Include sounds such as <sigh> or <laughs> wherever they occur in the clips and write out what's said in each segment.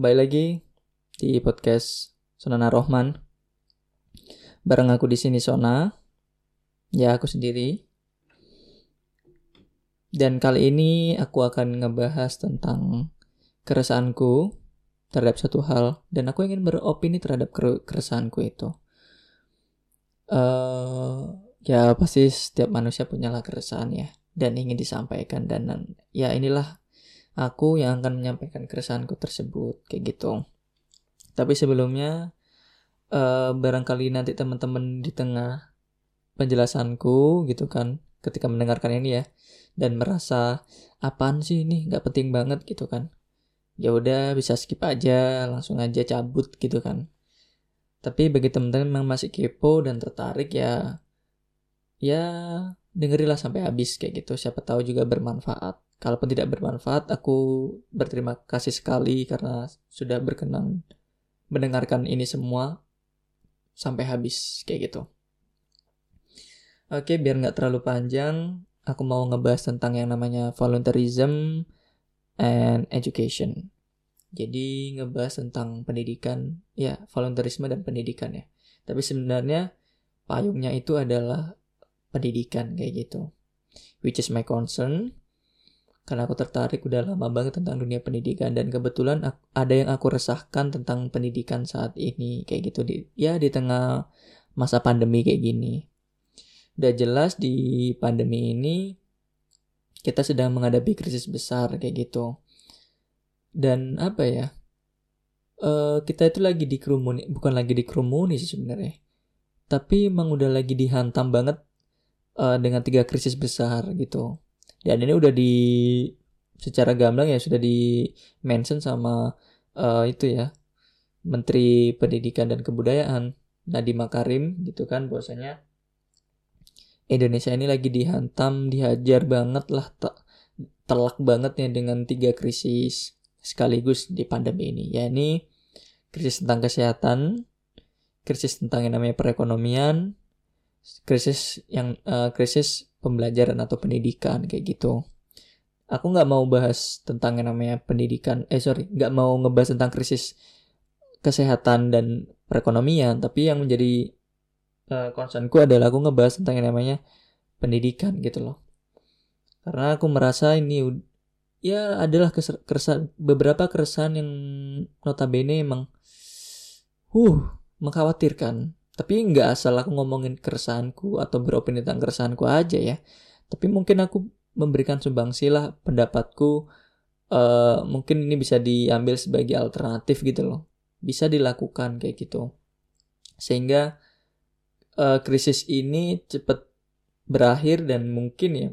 Kembali lagi di podcast Sonana Rohman. Bareng aku di sini Sona. Ya, aku sendiri. Dan kali ini aku akan ngebahas tentang keresahanku terhadap satu hal dan aku ingin beropini terhadap keresahanku itu. Uh, ya pasti setiap manusia punya lah keresahan ya dan ingin disampaikan dan ya inilah aku yang akan menyampaikan keresahanku tersebut kayak gitu. Tapi sebelumnya uh, barangkali nanti teman-teman di tengah penjelasanku gitu kan ketika mendengarkan ini ya dan merasa apaan sih ini? Nggak penting banget gitu kan. Ya udah bisa skip aja langsung aja cabut gitu kan. Tapi bagi teman-teman yang masih kepo dan tertarik ya ya dengerilah sampai habis kayak gitu siapa tahu juga bermanfaat kalaupun tidak bermanfaat aku berterima kasih sekali karena sudah berkenan mendengarkan ini semua sampai habis kayak gitu oke biar nggak terlalu panjang aku mau ngebahas tentang yang namanya volunteerism and education. Jadi ngebahas tentang pendidikan, ya volunteerisme dan pendidikan ya. Tapi sebenarnya payungnya itu adalah pendidikan kayak gitu. Which is my concern. Karena aku tertarik udah lama banget tentang dunia pendidikan dan kebetulan ada yang aku resahkan tentang pendidikan saat ini kayak gitu di ya di tengah masa pandemi kayak gini. Udah jelas di pandemi ini kita sedang menghadapi krisis besar kayak gitu. Dan apa ya? Uh, kita itu lagi dikerumuni, bukan lagi dikerumuni sih sebenarnya. Tapi emang udah lagi dihantam banget uh, dengan tiga krisis besar gitu. Dan ini udah di secara gamblang ya sudah di mention sama uh, itu ya Menteri Pendidikan dan Kebudayaan Nadiem Makarim gitu kan bahwasanya Indonesia ini lagi dihantam, dihajar banget lah, telak banget ya dengan tiga krisis sekaligus di pandemi ini. Ya ini krisis tentang kesehatan, krisis tentang yang namanya perekonomian, krisis yang uh, krisis pembelajaran atau pendidikan kayak gitu. Aku nggak mau bahas tentang yang namanya pendidikan, eh sorry, nggak mau ngebahas tentang krisis kesehatan dan perekonomian, tapi yang menjadi uh, concernku adalah aku ngebahas tentang yang namanya pendidikan gitu loh karena aku merasa ini ya adalah keresahan beberapa keresahan yang notabene emang uh mengkhawatirkan tapi nggak asal aku ngomongin keresahanku atau beropini tentang keresahanku aja ya. Tapi mungkin aku memberikan sumbangsilah pendapatku uh, mungkin ini bisa diambil sebagai alternatif gitu loh. Bisa dilakukan kayak gitu. Sehingga uh, krisis ini cepat berakhir dan mungkin ya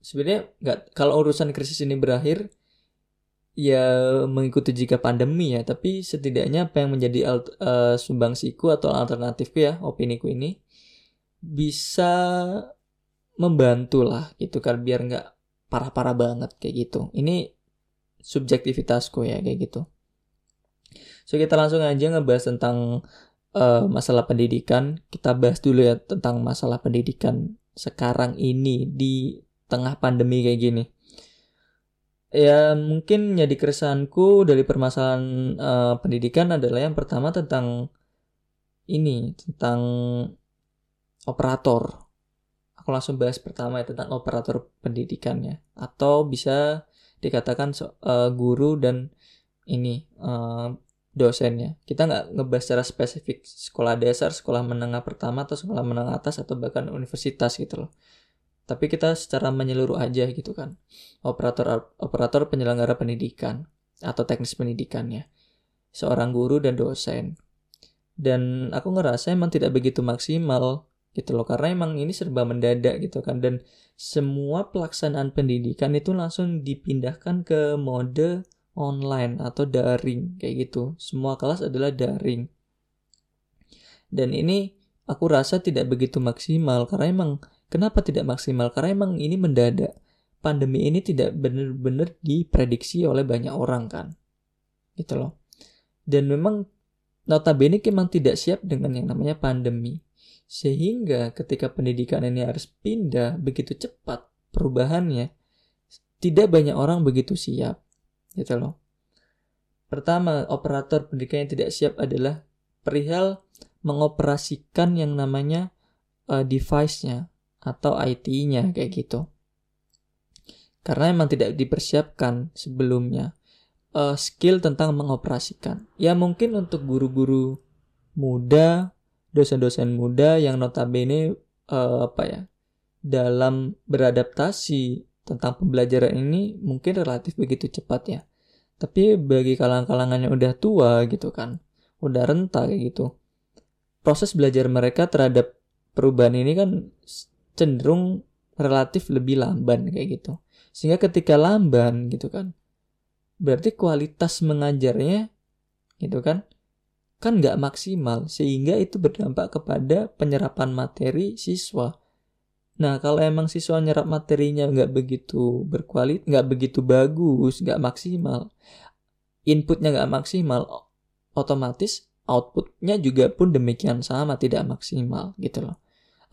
sebenarnya nggak kalau urusan krisis ini berakhir ya mengikuti jika pandemi ya tapi setidaknya apa yang menjadi alt, uh, sumbangsiku atau alternatifku ya opiniku ini bisa membantu lah gitu kan biar nggak parah-parah banget kayak gitu. Ini subjektivitasku ya kayak gitu. So kita langsung aja ngebahas tentang uh, masalah pendidikan, kita bahas dulu ya tentang masalah pendidikan sekarang ini di tengah pandemi kayak gini. Ya mungkin jadi keresahanku dari permasalahan uh, pendidikan adalah yang pertama tentang ini tentang operator. Aku langsung bahas pertama ya tentang operator pendidikannya atau bisa dikatakan uh, guru dan ini uh, dosennya. Kita nggak ngebahas secara spesifik sekolah dasar, sekolah menengah pertama atau sekolah menengah atas atau bahkan universitas gitu loh. Tapi kita secara menyeluruh aja gitu kan. Operator operator penyelenggara pendidikan atau teknis pendidikannya. Seorang guru dan dosen. Dan aku ngerasa emang tidak begitu maksimal gitu loh karena emang ini serba mendadak gitu kan dan semua pelaksanaan pendidikan itu langsung dipindahkan ke mode online atau daring kayak gitu. Semua kelas adalah daring. Dan ini aku rasa tidak begitu maksimal karena emang kenapa tidak maksimal? Karena emang ini mendadak. Pandemi ini tidak benar-benar diprediksi oleh banyak orang kan. Gitu loh. Dan memang notabene memang tidak siap dengan yang namanya pandemi. Sehingga ketika pendidikan ini harus pindah begitu cepat perubahannya, tidak banyak orang begitu siap. Gitu loh. Pertama, operator pendidikan yang tidak siap adalah perihal mengoperasikan yang namanya uh, device-nya atau IT-nya kayak gitu. Karena memang tidak dipersiapkan sebelumnya uh, skill tentang mengoperasikan. Ya mungkin untuk guru-guru muda, dosen-dosen muda yang notabene uh, apa ya dalam beradaptasi tentang pembelajaran ini mungkin relatif begitu cepat ya. Tapi bagi kalangan-kalangan yang udah tua gitu kan, udah renta kayak gitu, proses belajar mereka terhadap perubahan ini kan cenderung relatif lebih lamban kayak gitu. Sehingga ketika lamban gitu kan, berarti kualitas mengajarnya gitu kan, kan nggak maksimal sehingga itu berdampak kepada penyerapan materi siswa. Nah kalau emang siswa nyerap materinya nggak begitu berkualitas, nggak begitu bagus, nggak maksimal, inputnya nggak maksimal, otomatis outputnya juga pun demikian sama tidak maksimal gitu loh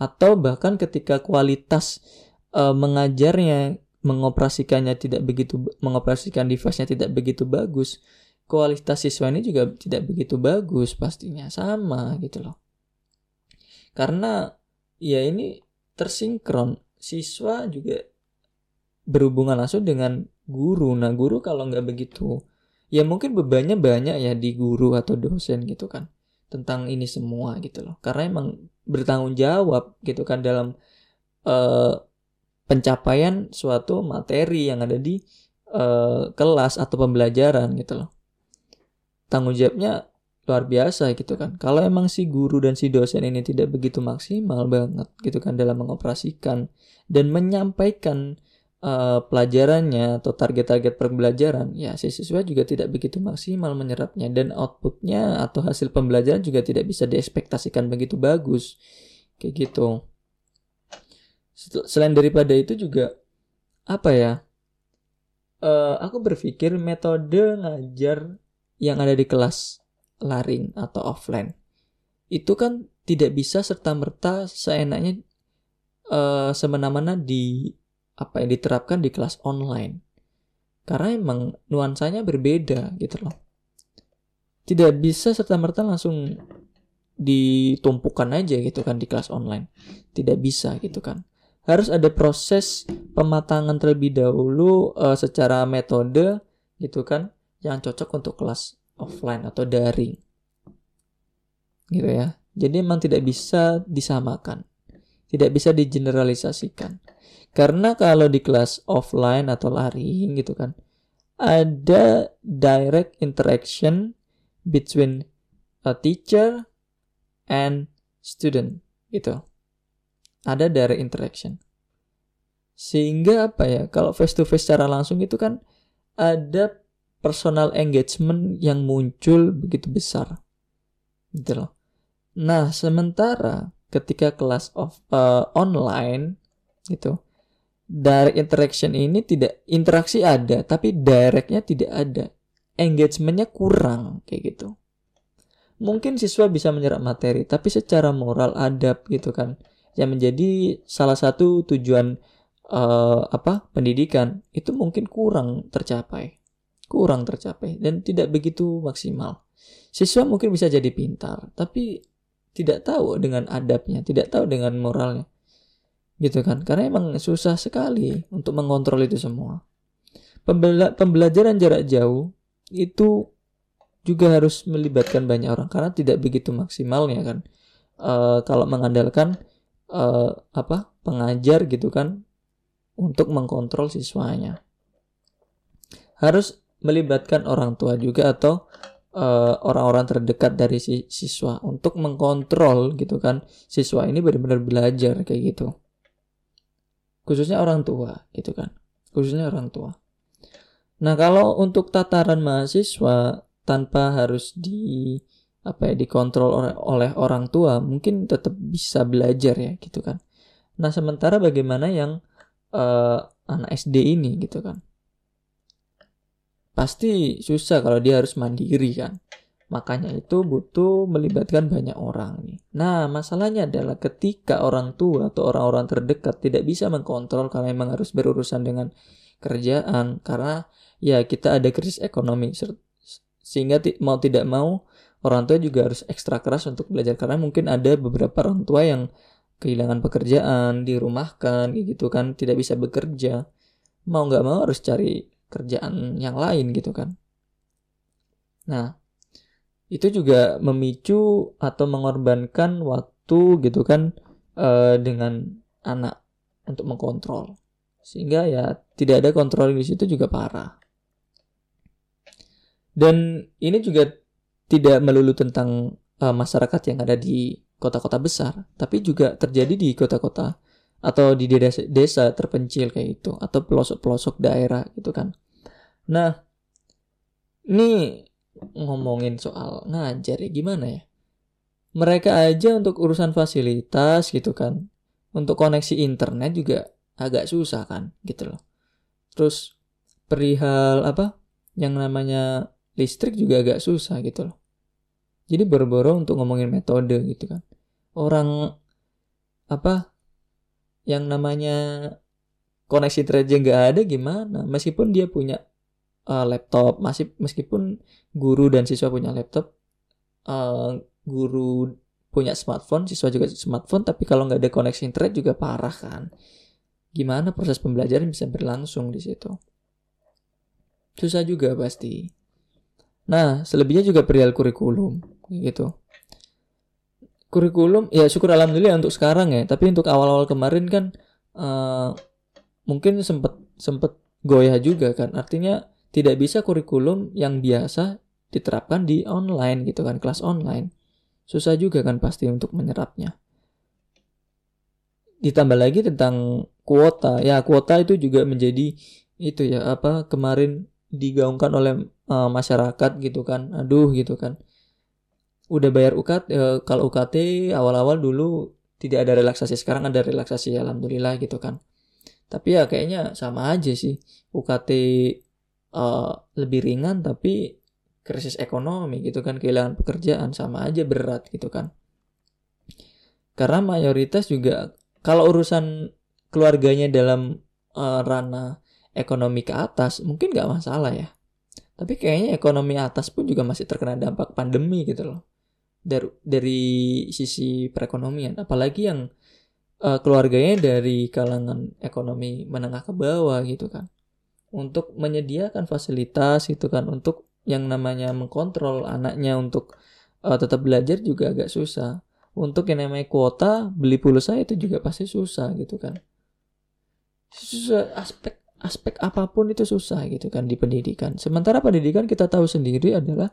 atau bahkan ketika kualitas uh, mengajarnya mengoperasikannya tidak begitu mengoperasikan device-nya tidak begitu bagus kualitas siswa ini juga tidak begitu bagus pastinya sama gitu loh. Karena ya ini tersinkron. Siswa juga berhubungan langsung dengan guru. Nah guru kalau nggak begitu ya mungkin bebannya banyak ya di guru atau dosen gitu kan tentang ini semua gitu loh. Karena emang bertanggung jawab gitu kan dalam uh, pencapaian suatu materi yang ada di uh, kelas atau pembelajaran gitu loh. Tanggung jawabnya luar biasa gitu kan. Kalau emang si guru dan si dosen ini tidak begitu maksimal banget gitu kan dalam mengoperasikan dan menyampaikan uh, pelajarannya atau target-target pembelajaran, ya si siswa juga tidak begitu maksimal menyerapnya dan outputnya atau hasil pembelajaran juga tidak bisa diekspektasikan begitu bagus, kayak gitu. Selain daripada itu juga apa ya? Uh, aku berpikir metode ngajar yang ada di kelas laring atau offline itu kan tidak bisa serta merta seenaknya uh, semena-mena di apa yang diterapkan di kelas online. Karena emang nuansanya berbeda gitu loh. Tidak bisa serta-merta langsung ditumpukan aja gitu kan di kelas online. Tidak bisa gitu kan. Harus ada proses pematangan terlebih dahulu uh, secara metode gitu kan yang cocok untuk kelas offline atau daring. Gitu ya. Jadi emang tidak bisa disamakan. Tidak bisa digeneralisasikan. Karena kalau di kelas offline atau lari gitu kan, ada direct interaction between a teacher and student gitu. Ada direct interaction. Sehingga apa ya, kalau face to face secara langsung itu kan ada personal engagement yang muncul begitu besar. Gitu loh. Nah, sementara ketika kelas of uh, online gitu direct interaction ini tidak interaksi ada tapi directnya tidak ada. Engagementnya kurang kayak gitu. Mungkin siswa bisa menyerap materi tapi secara moral adab gitu kan. Yang menjadi salah satu tujuan uh, apa pendidikan itu mungkin kurang tercapai. Kurang tercapai dan tidak begitu maksimal. Siswa mungkin bisa jadi pintar tapi tidak tahu dengan adabnya tidak tahu dengan moralnya gitu kan? Karena emang susah sekali untuk mengontrol itu semua. Pembela pembelajaran jarak jauh itu juga harus melibatkan banyak orang karena tidak begitu maksimalnya kan. Uh, kalau mengandalkan uh, apa pengajar gitu kan untuk mengkontrol siswanya. Harus melibatkan orang tua juga atau eh, orang-orang uh, terdekat dari si siswa untuk mengkontrol gitu kan. Siswa ini benar-benar belajar kayak gitu khususnya orang tua gitu kan khususnya orang tua Nah, kalau untuk tataran mahasiswa tanpa harus di apa ya dikontrol oleh, oleh orang tua, mungkin tetap bisa belajar ya gitu kan. Nah, sementara bagaimana yang uh, anak SD ini gitu kan? Pasti susah kalau dia harus mandiri kan. Makanya itu butuh melibatkan banyak orang nih. Nah, masalahnya adalah ketika orang tua atau orang-orang terdekat tidak bisa mengkontrol kalau memang harus berurusan dengan kerjaan karena ya kita ada krisis ekonomi sehingga mau tidak mau orang tua juga harus ekstra keras untuk belajar karena mungkin ada beberapa orang tua yang kehilangan pekerjaan, dirumahkan gitu kan, tidak bisa bekerja. Mau nggak mau harus cari kerjaan yang lain gitu kan. Nah, itu juga memicu atau mengorbankan waktu gitu kan uh, dengan anak untuk mengkontrol. Sehingga ya tidak ada kontrol di situ juga parah. Dan ini juga tidak melulu tentang uh, masyarakat yang ada di kota-kota besar tapi juga terjadi di kota-kota atau di desa, desa terpencil kayak itu atau pelosok-pelosok daerah gitu kan. Nah ini ngomongin soal ngajar ya gimana ya? Mereka aja untuk urusan fasilitas gitu kan. Untuk koneksi internet juga agak susah kan gitu loh. Terus perihal apa? Yang namanya listrik juga agak susah gitu loh. Jadi boro-boro untuk ngomongin metode gitu kan. Orang apa? Yang namanya koneksi internet nggak ada gimana? Meskipun dia punya uh, laptop. Masih meskipun guru dan siswa punya laptop uh, guru punya smartphone siswa juga smartphone tapi kalau nggak ada koneksi internet juga parah kan. Gimana proses pembelajaran bisa berlangsung di situ? Susah juga pasti. Nah selebihnya juga perihal kurikulum gitu. Kurikulum ya syukur alhamdulillah untuk sekarang ya tapi untuk awal-awal kemarin kan uh, mungkin sempet sempet goyah juga kan. Artinya tidak bisa kurikulum yang biasa diterapkan di online gitu kan, kelas online. Susah juga kan pasti untuk menyerapnya. Ditambah lagi tentang kuota. Ya, kuota itu juga menjadi itu ya apa kemarin digaungkan oleh uh, masyarakat gitu kan. Aduh gitu kan. Udah bayar UKT uh, eh, kalau UKT awal-awal dulu tidak ada relaksasi, sekarang ada relaksasi alhamdulillah gitu kan. Tapi ya kayaknya sama aja sih. UKT uh, lebih ringan tapi krisis ekonomi gitu kan kehilangan pekerjaan sama aja berat gitu kan. Karena mayoritas juga kalau urusan keluarganya dalam uh, ranah ekonomi ke atas mungkin nggak masalah ya. Tapi kayaknya ekonomi atas pun juga masih terkena dampak pandemi gitu loh. Dari dari sisi perekonomian. Apalagi yang uh, keluarganya dari kalangan ekonomi menengah ke bawah gitu kan untuk menyediakan fasilitas gitu kan untuk yang namanya mengkontrol anaknya untuk uh, tetap belajar juga agak susah. Untuk yang namanya kuota beli pulsa itu juga pasti susah gitu kan. Susah aspek aspek apa pun itu susah gitu kan di pendidikan. Sementara pendidikan kita tahu sendiri adalah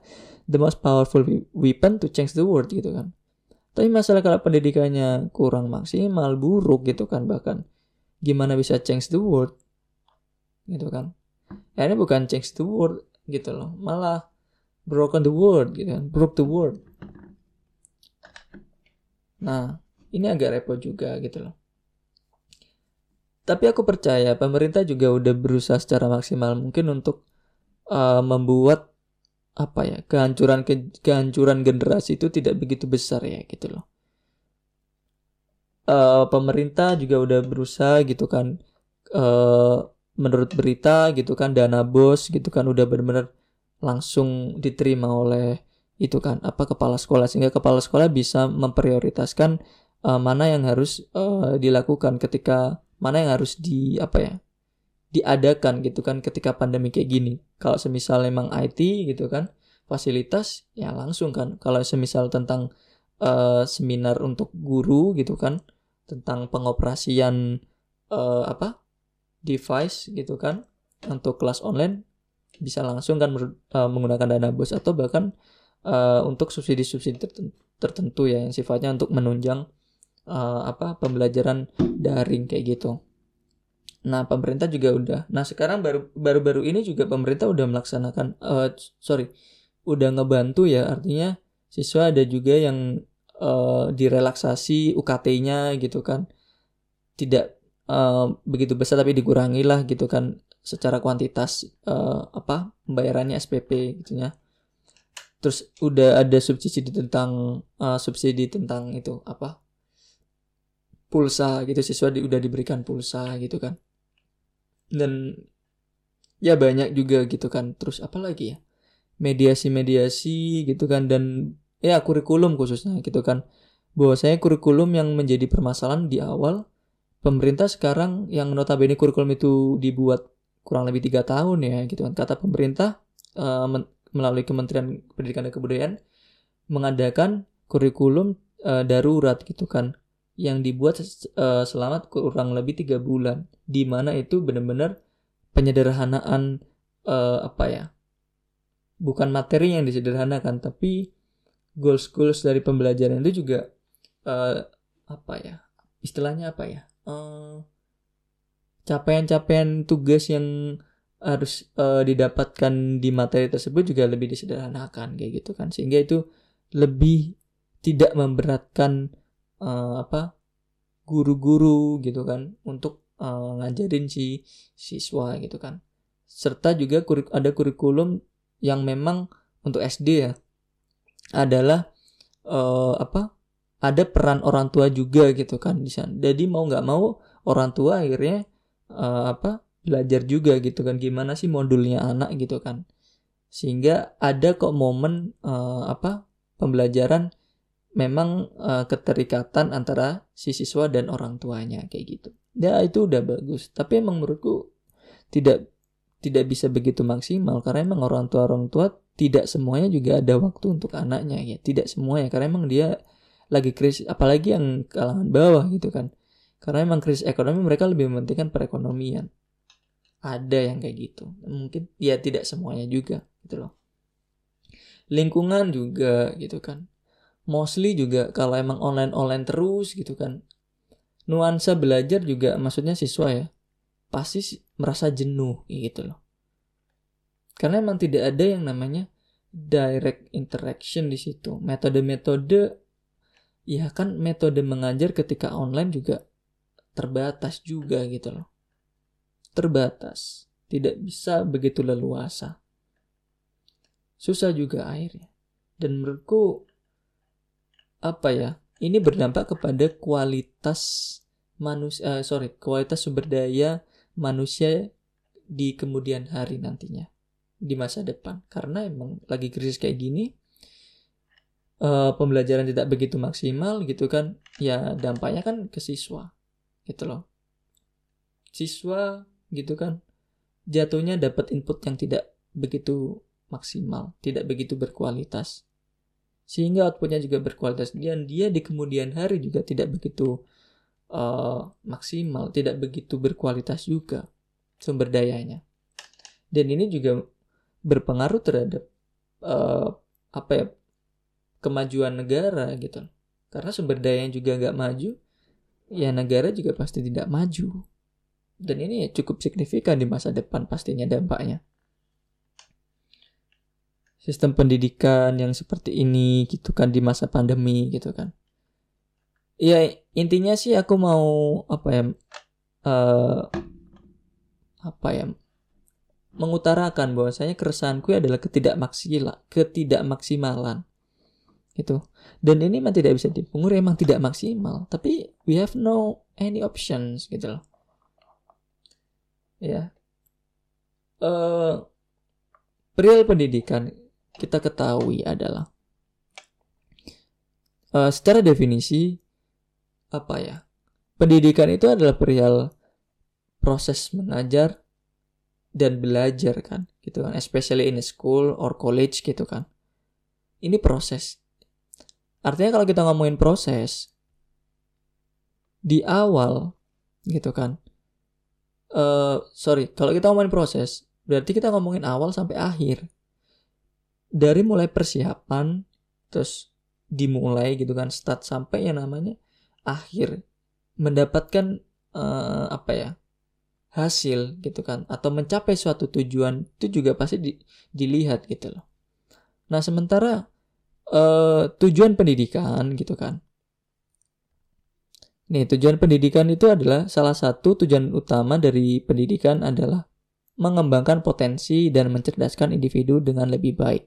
the most powerful weapon to change the world gitu kan. Tapi masalah kalau pendidikannya kurang maksimal, buruk gitu kan bahkan gimana bisa change the world gitu kan. Ya ini bukan change the world gitu loh malah broken the world gitu kan broke the world nah ini agak repot juga gitu loh. Tapi aku percaya pemerintah juga udah berusaha secara maksimal mungkin untuk uh, membuat apa ya kehancuran ke, kehancuran generasi itu tidak begitu besar ya gitu loh. Uh, pemerintah juga udah berusaha gitu kan uh, menurut berita gitu kan dana bos gitu kan udah benar-benar langsung diterima oleh itu kan apa kepala sekolah. Sehingga kepala sekolah bisa memprioritaskan uh, mana yang harus uh, dilakukan ketika mana yang harus di apa ya diadakan gitu kan ketika pandemi kayak gini. Kalau semisal memang IT gitu kan fasilitas ya langsung kan. Kalau semisal tentang uh, seminar untuk guru gitu kan tentang pengoperasian uh, apa device gitu kan untuk kelas online bisa langsung kan uh, menggunakan dana bos atau bahkan uh, untuk subsidi-subsidi tertentu ya yang sifatnya untuk menunjang uh, apa pembelajaran daring kayak gitu. Nah, pemerintah juga udah. Nah, sekarang baru baru-baru ini juga pemerintah udah melaksanakan uh, sorry, udah ngebantu ya. Artinya siswa ada juga yang uh, direlaksasi UKT-nya gitu kan. Tidak uh, begitu besar tapi dikurangi lah gitu kan secara kuantitas uh, apa pembayarannya SPP gitu ya. Terus udah ada subsidi tentang uh, subsidi tentang itu apa? pulsa gitu siswa di, udah diberikan pulsa gitu kan dan ya banyak juga gitu kan terus apa lagi ya mediasi-mediasi gitu kan dan ya kurikulum khususnya gitu kan bahwa saya kurikulum yang menjadi permasalahan di awal pemerintah sekarang yang notabene kurikulum itu dibuat kurang lebih tiga tahun ya gitu kan. Kata pemerintah uh, melalui Kementerian Pendidikan dan Kebudayaan mengadakan kurikulum uh, darurat gitu kan yang dibuat uh, selama kurang lebih tiga bulan di mana itu benar-benar penyederhanaan uh, apa ya bukan materi yang disederhanakan tapi goals goals dari pembelajaran itu juga uh, apa ya istilahnya apa ya uh, capaian-capaian tugas yang harus uh, didapatkan di materi tersebut juga lebih disederhanakan kayak gitu kan. Sehingga itu lebih tidak memberatkan uh, apa guru-guru gitu kan untuk uh, ngajarin si siswa gitu kan. Serta juga kurik ada kurikulum yang memang untuk SD ya adalah uh, apa ada peran orang tua juga gitu kan di sana jadi mau nggak mau orang tua akhirnya uh, apa belajar juga gitu kan gimana sih modulnya anak gitu kan sehingga ada kok momen uh, apa pembelajaran memang uh, keterikatan antara si siswa dan orang tuanya kayak gitu. Ya itu udah bagus. Tapi emang menurutku tidak tidak bisa begitu maksimal karena emang orang tua orang tua tidak semuanya juga ada waktu untuk anaknya ya. Tidak semuanya karena emang dia lagi krisis apalagi yang kalangan bawah gitu kan. Karena emang krisis ekonomi mereka lebih mementingkan perekonomian. Ada yang kayak gitu. Mungkin ya tidak semuanya juga gitu loh. Lingkungan juga gitu kan mostly juga kalau emang online-online terus gitu kan nuansa belajar juga maksudnya siswa ya pasti merasa jenuh gitu loh karena emang tidak ada yang namanya direct interaction di situ metode-metode ya kan metode mengajar ketika online juga terbatas juga gitu loh. Terbatas. Tidak bisa begitu leluasa. Susah juga akhirnya. Dan menurutku apa ya ini berdampak kepada kualitas manusia uh, sorry kualitas sumber daya manusia di kemudian hari nantinya di masa depan. Karena emang lagi krisis kayak gini uh, pembelajaran tidak begitu maksimal gitu kan ya dampaknya kan ke siswa gitu loh siswa gitu kan jatuhnya dapat input yang tidak begitu maksimal tidak begitu berkualitas sehingga outputnya juga berkualitas dan dia di kemudian hari juga tidak begitu uh, maksimal, tidak begitu berkualitas juga sumber dayanya. Dan ini juga berpengaruh terhadap uh, apa ya kemajuan negara gitu. Karena sumber dayanya juga nggak maju, ya negara juga pasti tidak maju. Dan ini cukup signifikan di masa depan pastinya dampaknya sistem pendidikan yang seperti ini gitu kan di masa pandemi gitu kan. Ya intinya sih aku mau apa ya uh, apa ya mengutarakan bahwasanya keresahanku adalah ketidakmaksila, ketidakmaksimalan gitu. Dan ini memang tidak bisa dipungkiri emang tidak maksimal, tapi we have no any options gitu loh. Ya. Uh, perihal pendidikan kita ketahui adalah uh, secara definisi apa ya pendidikan itu adalah perihal proses mengajar dan belajar kan gitu kan especially in school or college gitu kan ini proses artinya kalau kita ngomongin proses di awal gitu kan uh, sorry kalau kita ngomongin proses berarti kita ngomongin awal sampai akhir dari mulai persiapan terus dimulai gitu kan start sampai yang namanya akhir mendapatkan uh, apa ya hasil gitu kan atau mencapai suatu tujuan itu juga pasti di, dilihat gitu loh. Nah sementara uh, tujuan pendidikan gitu kan. Nih tujuan pendidikan itu adalah salah satu tujuan utama dari pendidikan adalah mengembangkan potensi dan mencerdaskan individu dengan lebih baik.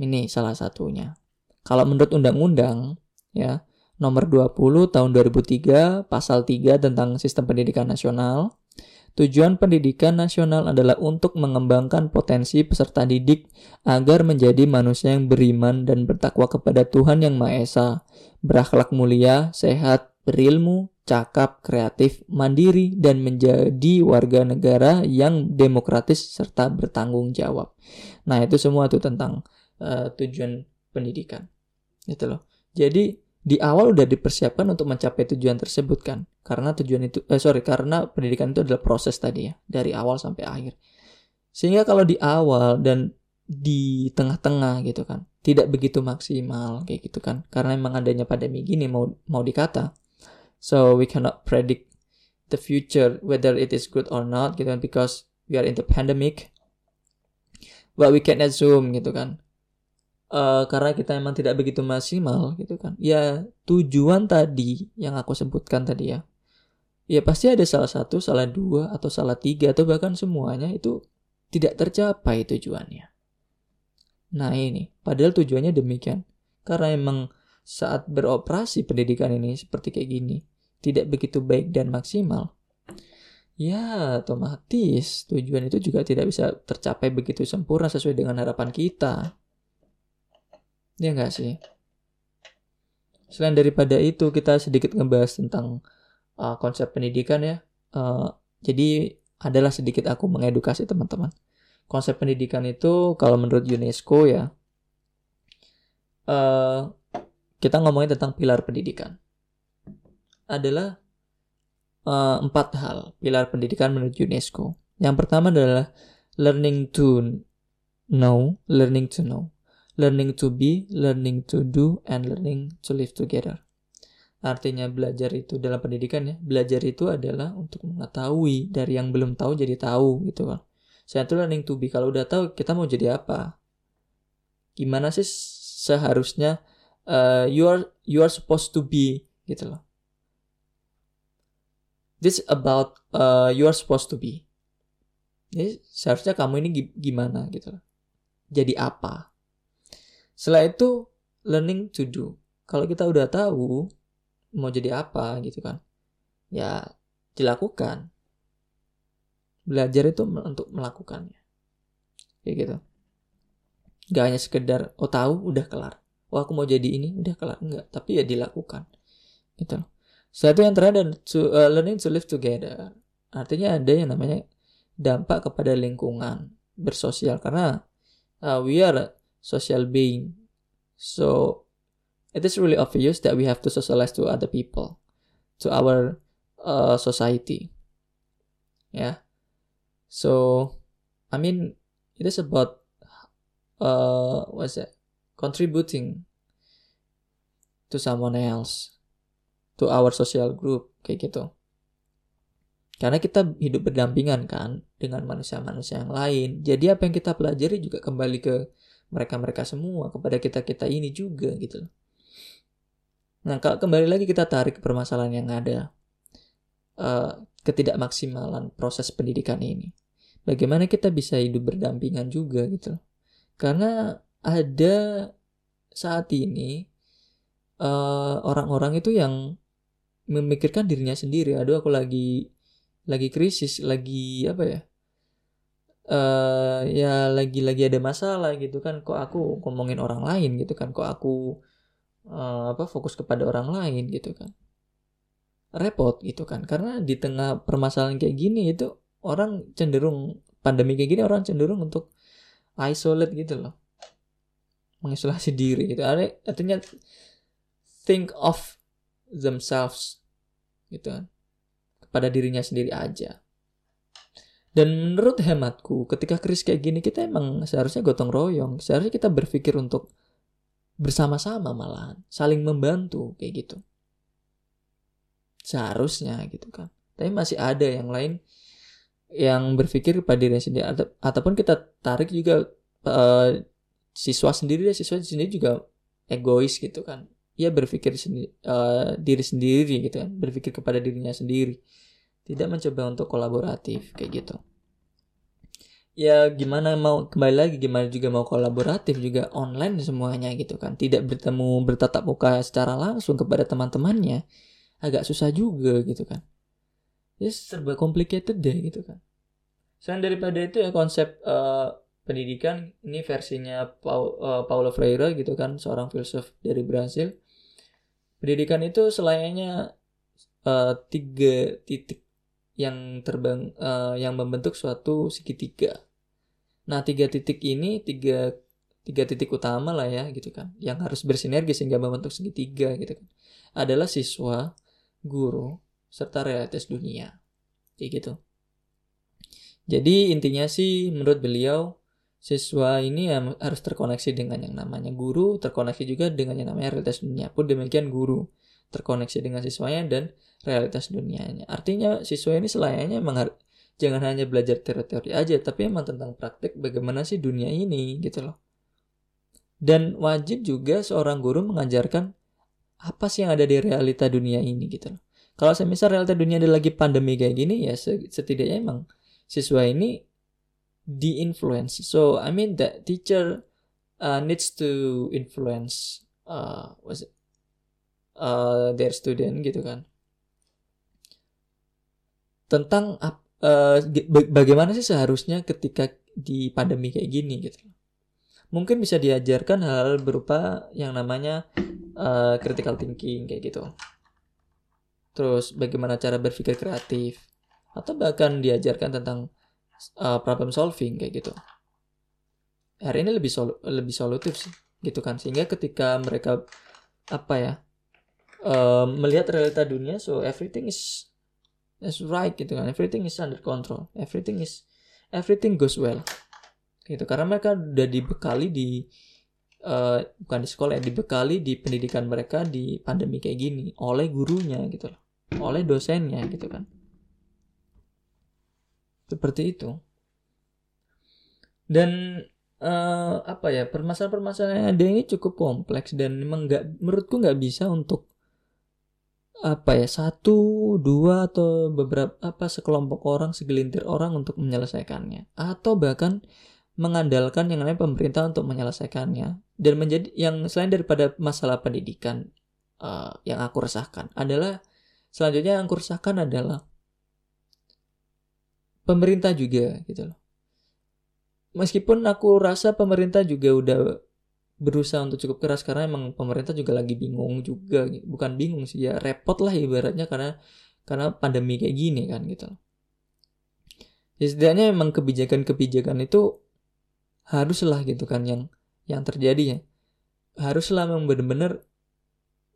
Ini salah satunya. Kalau menurut undang-undang ya nomor 20 tahun 2003 pasal 3 tentang sistem pendidikan nasional. Tujuan pendidikan nasional adalah untuk mengembangkan potensi peserta didik agar menjadi manusia yang beriman dan bertakwa kepada Tuhan Yang Maha Esa, berakhlak mulia, sehat, berilmu, cakap, kreatif, mandiri, dan menjadi warga negara yang demokratis serta bertanggung jawab. Nah, itu semua tuh tentang uh, tujuan pendidikan. Gitu loh. Jadi di awal udah dipersiapkan untuk mencapai tujuan tersebut kan karena tujuan itu eh sorry karena pendidikan itu adalah proses tadi ya dari awal sampai akhir. Sehingga kalau di awal dan di tengah-tengah gitu kan tidak begitu maksimal kayak gitu kan. Karena memang adanya pandemi gini mau mau dikata. So we cannot predict the future whether it is good or not gitu kan because we are in the pandemic. But we can assume gitu kan uh, karena kita emang tidak begitu maksimal gitu kan. Ya tujuan tadi yang aku sebutkan tadi ya ya pasti ada salah satu salah dua atau salah tiga atau bahkan semuanya itu tidak tercapai tujuannya. Nah ini. Padahal tujuannya demikian. Karena emang saat beroperasi pendidikan ini seperti kayak gini tidak begitu baik dan maksimal ya otomatis tujuan itu juga tidak bisa tercapai begitu sempurna sesuai dengan harapan kita. Ya enggak sih? Selain daripada itu, kita sedikit ngebahas tentang uh, konsep pendidikan ya. Uh, jadi adalah sedikit aku mengedukasi teman-teman. Konsep pendidikan itu kalau menurut UNESCO ya, uh, kita ngomongin tentang pilar pendidikan. Adalah uh, empat hal pilar pendidikan menurut UNESCO. Yang pertama adalah learning to know, learning to know learning to be, learning to do, and learning to live together. Artinya belajar itu dalam pendidikan ya, belajar itu adalah untuk mengetahui dari yang belum tahu jadi tahu gitu kan. Saya tuh learning to be, kalau udah tahu kita mau jadi apa? Gimana sih seharusnya uh, you are you are supposed to be gitu loh. This about uh, you are supposed to be. Jadi seharusnya kamu ini gimana gitu loh. Jadi apa? Setelah itu learning to do. Kalau kita udah tahu mau jadi apa gitu kan, ya dilakukan. Belajar itu untuk melakukannya. Kayak gitu. Gak hanya sekedar, oh tahu udah kelar. Oh aku mau jadi ini udah kelar. Enggak, tapi ya dilakukan. Gitu loh. Satu yang terakhir to, uh, learning to live together. Artinya ada yang namanya dampak kepada lingkungan bersosial karena uh, we are social being. So it is really obvious that we have to socialize to other people, to our uh, society. Yeah. So I mean, it is about uh, what's that? Contributing to someone else, to our social group, kayak gitu. Karena kita hidup berdampingan kan dengan manusia-manusia yang lain. Jadi apa yang kita pelajari juga kembali ke mereka-mereka semua, kepada kita-kita ini juga gitu. Nah, kalau kembali lagi kita tarik permasalahan yang ada. Uh, ketidakmaksimalan proses pendidikan ini. Bagaimana kita bisa hidup berdampingan juga gitu. Karena ada saat ini eh, orang-orang uh, itu yang memikirkan dirinya sendiri. Aduh aku lagi lagi krisis, lagi apa ya? uh, ya lagi-lagi ada masalah gitu kan kok aku ngomongin orang lain gitu kan kok aku uh, apa fokus kepada orang lain gitu kan. Repot gitu kan. Karena di tengah permasalahan kayak gini itu orang cenderung pandemi kayak gini orang cenderung untuk isolate gitu loh. Mengisolasi diri gitu. Artinya think of themselves gitu kan. Kepada dirinya sendiri aja. Dan menurut hematku, ketika krisis kayak gini kita emang seharusnya gotong royong, seharusnya kita berpikir untuk bersama-sama malahan, saling membantu kayak gitu. Seharusnya gitu kan. tapi masih ada yang lain yang berpikir pada diri sendiri Ata ataupun kita tarik juga uh, siswa sendiri ya siswa sendiri juga egois gitu kan ia berpikir sendi uh, diri sendiri gitu kan berpikir kepada dirinya sendiri tidak mencoba untuk kolaboratif kayak gitu ya gimana mau kembali lagi gimana juga mau kolaboratif juga online semuanya gitu kan. Tidak bertemu bertatap muka secara langsung kepada teman-temannya agak susah juga gitu kan. Ya serba complicated deh gitu kan. Selain daripada itu ya konsep uh, pendidikan ini versinya Paul, uh, Paulo Freire gitu kan seorang filsuf dari Brasil pendidikan itu selainnya uh, tiga titik yang terbang uh, yang membentuk suatu segitiga. Nah tiga titik ini tiga tiga titik utama lah ya gitu kan yang harus bersinergi sehingga membentuk segitiga gitu kan adalah siswa, guru, serta realitas dunia kayak gitu. Jadi intinya sih menurut beliau siswa ini ya harus terkoneksi dengan yang namanya guru, terkoneksi juga dengan yang namanya realitas dunia. Pun demikian guru terkoneksi dengan siswanya dan realitas dunianya. Artinya siswa ini selayaknya emang jangan hanya belajar teori-teori aja, tapi emang tentang praktek bagaimana sih dunia ini gitu loh. Dan wajib juga seorang guru mengajarkan apa sih yang ada di realita dunia ini gitu loh. Kalau saya misal realita dunia ada lagi pandemi kayak gini ya setidaknya emang siswa ini di-influence. So I mean that teacher uh, needs to influence uh, was it, uh, their student gitu kan. Tentang uh, bagaimana sih seharusnya ketika di pandemi kayak gini gitu. Mungkin bisa diajarkan hal, -hal berupa yang namanya uh, critical thinking kayak gitu. Terus bagaimana cara berpikir kreatif. Atau bahkan diajarkan tentang uh, problem solving kayak gitu. Hari ini lebih sol lebih solutif sih gitu kan. Sehingga ketika mereka apa ya uh, melihat realita dunia so everything is is right gitu kan. Everything is under control. Everything is everything goes well. Gitu. Karena mereka udah dibekali di uh, bukan di sekolah ya dibekali di pendidikan mereka di pandemi kayak gini. Oleh gurunya gitu loh. Oleh dosennya gitu kan. Seperti itu. Dan uh, apa ya permasalahan-permasalahan yang ada ini cukup kompleks dan memang nggak menurutku nggak bisa untuk apa ya satu dua atau beberapa apa sekelompok orang segelintir orang untuk menyelesaikannya. Atau bahkan mengandalkan yang namanya pemerintah untuk menyelesaikannya. Dan menjadi yang selain daripada masalah pendidikan uh, yang aku resahkan adalah selanjutnya yang aku resahkan adalah pemerintah juga gitu loh. Meskipun aku rasa pemerintah juga udah berusaha untuk cukup keras karena emang pemerintah juga lagi bingung juga bukan bingung sih ya repot lah ibaratnya karena karena pandemi kayak gini kan gitu. Ya setidaknya emang kebijakan-kebijakan itu haruslah gitu kan yang yang terjadi ya haruslah memang benar-benar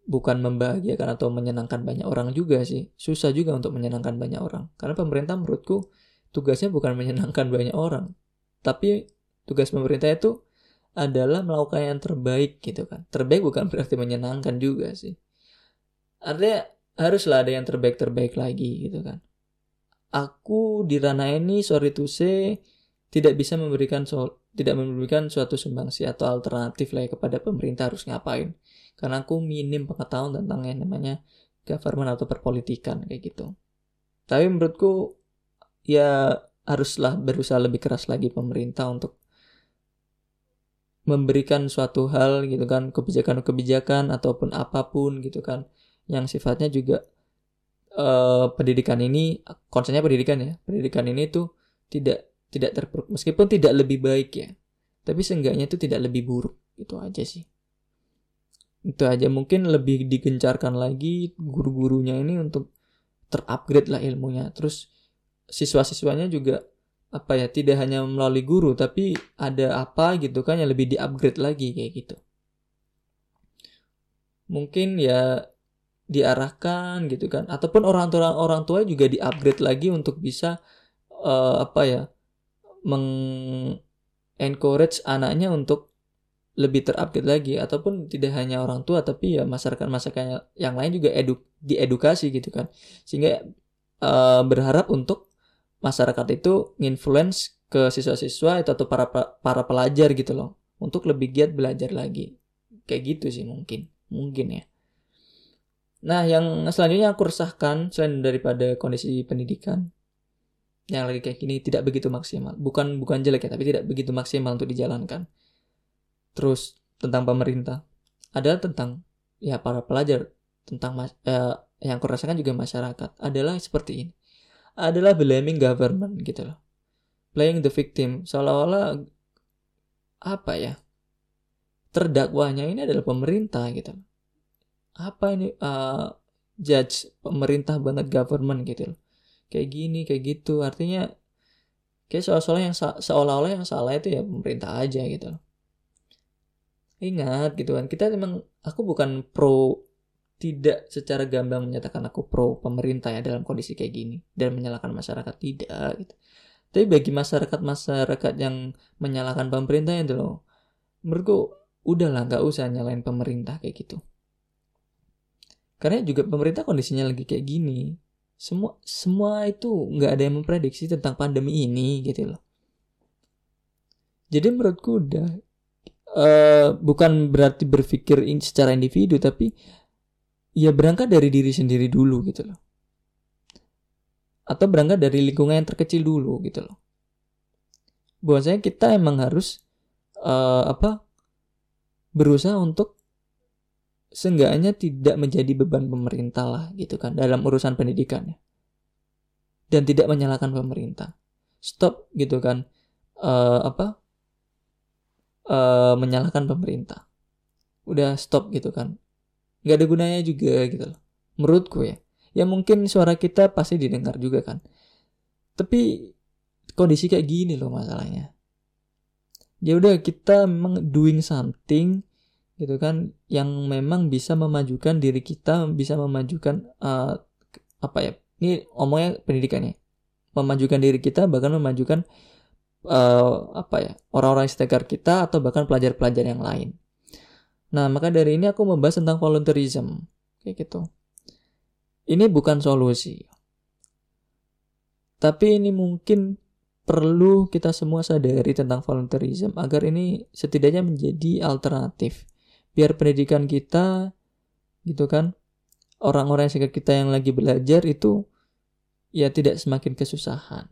bukan membahagiakan atau menyenangkan banyak orang juga sih. Susah juga untuk menyenangkan banyak orang. Karena pemerintah menurutku tugasnya bukan <laughs> menyenangkan banyak orang. Tapi tugas pemerintah itu adalah melakukan yang terbaik gitu kan. Terbaik bukan berarti menyenangkan juga sih. Artinya haruslah ada yang terbaik-terbaik lagi gitu kan. Aku di ranah ini sorry to say tidak bisa memberikan so tidak memberikan suatu sumbangsi atau alternatif lah ya kepada pemerintah harus ngapain. Karena aku minim pengetahuan tentang yang namanya government atau perpolitikan kayak gitu. Tapi menurutku ya haruslah berusaha lebih keras lagi pemerintah untuk memberikan suatu hal gitu kan kebijakan-kebijakan ataupun apa pun gitu kan. Yang sifatnya juga uh, pendidikan ini konsennya pendidikan ya. Pendidikan ini tuh tidak tidak ter meskipun tidak lebih baik ya tapi seenggaknya itu tidak lebih buruk. Itu aja sih. Itu aja. Mungkin lebih digencarkan lagi guru-gurunya ini untuk terupgrade lah ilmunya. Terus siswa-siswanya juga apa ya tidak hanya melalui guru tapi ada apa gitu kan yang lebih di-upgrade lagi kayak gitu. Mungkin ya diarahkan gitu kan. Ataupun orang tua orang tua juga di-upgrade lagi untuk bisa uh, apa ya meng encourage anaknya untuk lebih terupgrade lagi. Ataupun tidak hanya orang tua tapi ya masyarakat masyarakat yang lain juga edu diedukasi gitu kan. Sehingga uh, berharap untuk masyarakat itu nginfluence ke siswa-siswa itu atau para para pelajar gitu loh. Untuk lebih giat belajar lagi. Kayak gitu sih mungkin. Mungkin ya. Nah yang selanjutnya aku resahkan selain daripada kondisi pendidikan yang lagi kayak gini tidak begitu maksimal. Bukan bukan jelek ya tapi tidak begitu maksimal untuk dijalankan. Terus tentang pemerintah. Adalah tentang ya para pelajar tentang eh, yang aku rasakan juga masyarakat adalah seperti ini adalah blaming government gitu loh. Playing the victim. Seolah-olah apa ya terdakwanya ini adalah pemerintah gitu apa ini uh, judge pemerintah banget government gitu loh. Kayak gini kayak gitu. Artinya kayak seolah-olah yang seolah-olah yang salah itu ya pemerintah aja gitu loh. Ingat gitu kan kita memang aku bukan pro tidak secara gamblang menyatakan aku pro pemerintah ya dalam kondisi kayak gini dan menyalahkan masyarakat tidak gitu. Tapi bagi masyarakat-masyarakat yang menyalahkan pemerintah itu loh, menurutku udahlah nggak usah nyalain pemerintah kayak gitu. Karena juga pemerintah kondisinya lagi kayak gini, semua semua itu nggak ada yang memprediksi tentang pandemi ini gitu loh. Jadi menurutku udah uh, bukan berarti berpikir secara individu tapi ya berangkat dari diri sendiri dulu gitu loh. Atau berangkat dari lingkungan yang terkecil dulu gitu loh. Bahwasanya kita emang harus uh, apa berusaha untuk seenggaknya tidak menjadi beban pemerintah lah gitu kan dalam urusan pendidikannya dan tidak menyalahkan pemerintah stop gitu kan uh, apa uh, menyalahkan pemerintah udah stop gitu kan nggak ada gunanya juga gitu loh. Menurutku ya. Ya mungkin suara kita pasti didengar juga kan. Tapi kondisi kayak gini loh masalahnya. Ya udah kita memang doing something gitu kan yang memang bisa memajukan diri kita bisa memajukan uh, apa ya ini omongnya pendidikannya memajukan diri kita bahkan memajukan uh, apa ya orang-orang sekitar kita atau bahkan pelajar-pelajar yang lain Nah, maka dari ini aku membahas tentang volunteerism. Kayak gitu. Ini bukan solusi. Tapi ini mungkin perlu kita semua sadari tentang volunteerism agar ini setidaknya menjadi alternatif. Biar pendidikan kita gitu kan orang-orang sekitar kita yang lagi belajar itu ya tidak semakin kesusahan.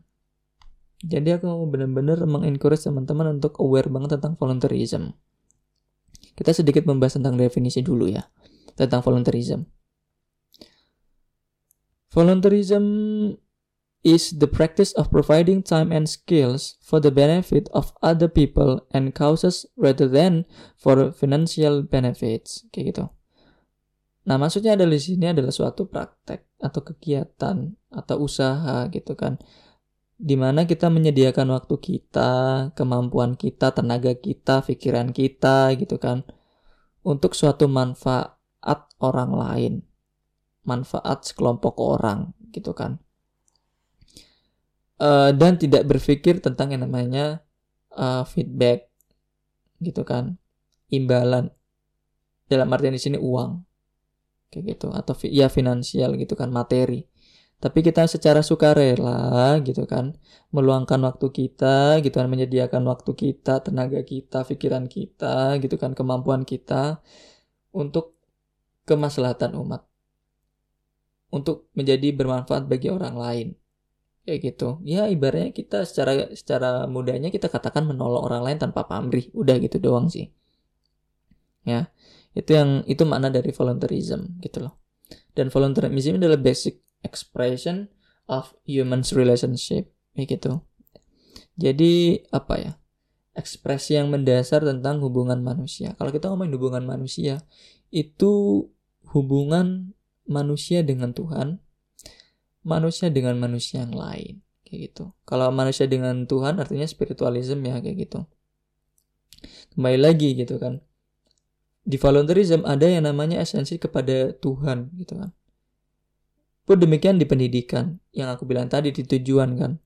Jadi aku benar-benar mengencourage teman-teman untuk aware banget tentang volunteerism. Kita sedikit membahas tentang definisi dulu ya, tentang volunteerism. Volunteerism is the practice of providing time and skills for the benefit of other people and causes rather than for financial benefits. Kayak gitu. Nah, maksudnya adalah di sini adalah suatu praktek atau kegiatan atau usaha gitu kan di mana kita menyediakan waktu kita, kemampuan kita, tenaga kita, pikiran kita gitu kan untuk suatu manfaat orang lain, manfaat sekelompok orang gitu kan. Uh, dan tidak berpikir tentang yang namanya uh, feedback gitu kan, imbalan dalam artian di sini uang kayak gitu atau ya finansial gitu kan materi tapi kita secara sukarela gitu kan meluangkan waktu kita gitu kan menyediakan waktu kita tenaga kita pikiran kita gitu kan kemampuan kita untuk kemaslahatan umat. Untuk menjadi bermanfaat bagi orang lain. Kayak gitu. Ya ibaratnya kita secara secara mudahnya kita katakan menolong orang lain tanpa pamrih. Udah gitu doang sih. Ya itu yang itu makna dari volunteerism gitu loh. Dan volunteerism adalah basic expression of humans relationship gitu. Jadi apa ya? Ekspresi yang mendasar tentang hubungan manusia. Kalau kita ngomongin hubungan manusia, itu hubungan manusia dengan Tuhan, manusia dengan manusia yang lain, kayak gitu. Kalau manusia dengan Tuhan artinya spiritualism ya kayak gitu. Kembali lagi gitu kan. Di volunteerism ada yang namanya esensi kepada Tuhan gitu kan. Pun demikian di pendidikan yang aku bilang tadi di tujuan kan.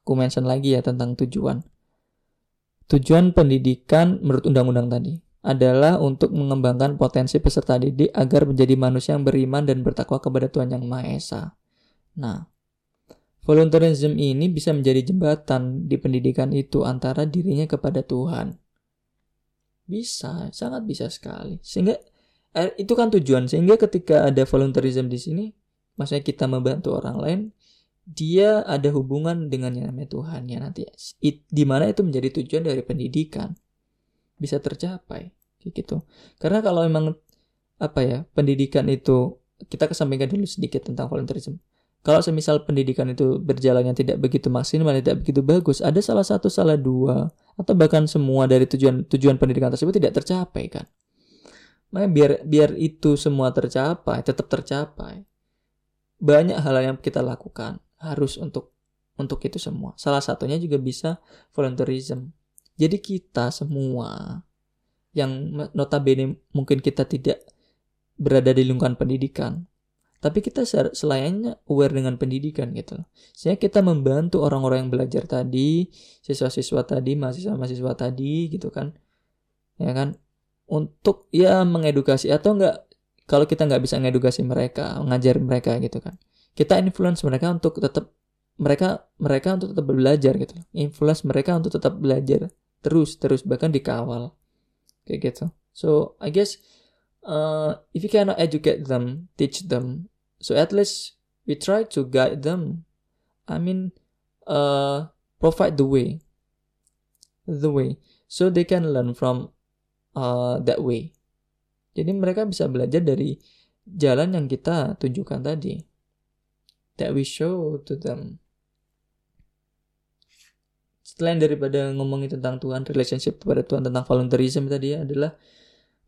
Aku mention lagi ya tentang tujuan. Tujuan pendidikan menurut undang-undang tadi adalah untuk mengembangkan potensi peserta didik agar menjadi manusia yang beriman dan bertakwa kepada Tuhan Yang Maha Esa. Nah, volunteerism ini bisa menjadi jembatan di pendidikan itu antara dirinya kepada Tuhan. Bisa, sangat bisa sekali. Sehingga eh, itu kan tujuan. Sehingga ketika ada volunteerism di sini, maksudnya kita membantu orang lain, dia ada hubungan dengan yang namanya Tuhan ya nanti. It, di mana itu menjadi tujuan dari pendidikan. Bisa tercapai gitu. Karena kalau memang apa ya pendidikan itu kita kesampingkan dulu sedikit tentang volunteerism kalau semisal pendidikan itu berjalannya tidak begitu maksimal tidak begitu bagus ada salah satu salah dua atau bahkan semua dari tujuan tujuan pendidikan tersebut tidak tercapai kan Makanya biar biar itu semua tercapai tetap tercapai banyak hal yang kita lakukan harus untuk untuk itu semua. Salah satunya juga bisa volunteerism. Jadi kita semua yang notabene mungkin kita tidak berada di lingkungan pendidikan, tapi kita selainnya aware dengan pendidikan gitu. Sehingga kita membantu orang-orang yang belajar tadi, siswa-siswa tadi, mahasiswa-mahasiswa tadi gitu kan. Ya kan? Untuk ya mengedukasi atau enggak kalau kita nggak bisa mengedukasi mereka, mengajar mereka gitu kan. Kita influence mereka untuk tetap mereka mereka untuk tetap belajar gitu influence mereka untuk tetap belajar terus terus bahkan dikawal. Kayak gitu. So I guess uh, if you cannot educate them teach them. So at least we try to guide them. I mean uh, provide the way. The way. So they can learn from uh, that way jadi mereka bisa belajar dari jalan yang kita tunjukkan tadi that we show to them. Selain daripada ngomongin tentang Tuhan, relationship kepada Tuhan tentang volunteerism tadi adalah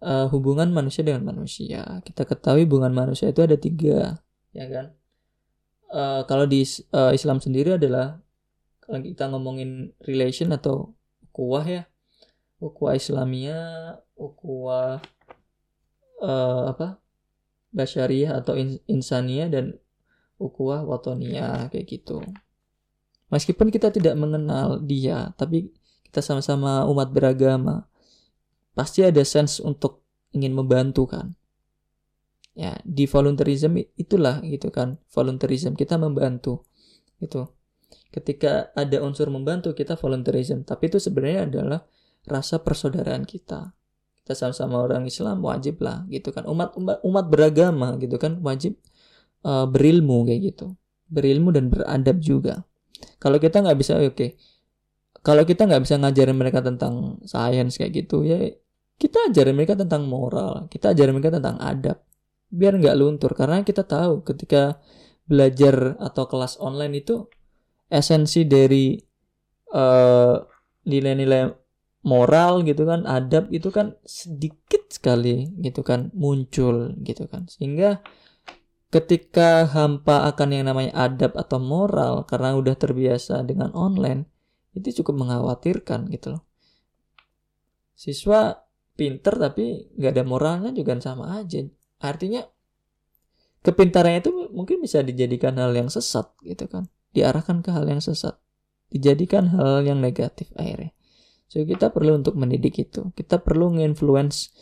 uh, hubungan manusia dengan manusia. Kita ketahui hubungan manusia itu ada tiga, ya kan? Uh, kalau di uh, Islam sendiri adalah kalau kita ngomongin relation atau ukuah ya, ukuah Islamia, ukuah uh, apa? Basyariah atau in, insania dan ukuah watonia kayak gitu. Meskipun kita tidak mengenal dia, tapi kita sama-sama umat beragama, pasti ada sense untuk ingin membantu kan. Ya, di volunteerism itulah gitu kan. Volunteerism kita membantu. Itu. Ketika ada unsur membantu kita volunteerism, tapi itu sebenarnya adalah rasa persaudaraan kita. Kita sama-sama orang Islam wajib lah gitu kan. Umat umat beragama gitu kan wajib uh, berilmu kayak gitu berilmu dan beradab juga kalau kita nggak bisa oke okay. kalau kita nggak bisa ngajarin mereka tentang sains kayak gitu ya kita ajarin mereka tentang moral kita ajarin mereka tentang adab biar nggak luntur karena kita tahu ketika belajar atau kelas online itu esensi dari uh, nilai-nilai moral gitu kan adab itu kan sedikit sekali gitu kan muncul gitu kan. Sehingga ketika hampa akan yang namanya adab atau moral karena udah terbiasa dengan online itu cukup mengkhawatirkan gitu loh. Siswa pinter tapi nggak ada moralnya juga sama aja. Artinya kepintarannya itu mungkin bisa dijadikan hal yang sesat gitu kan. Diarahkan ke hal yang sesat. Dijadikan hal yang negatif akhirnya so kita perlu untuk mendidik itu kita perlu nginfluence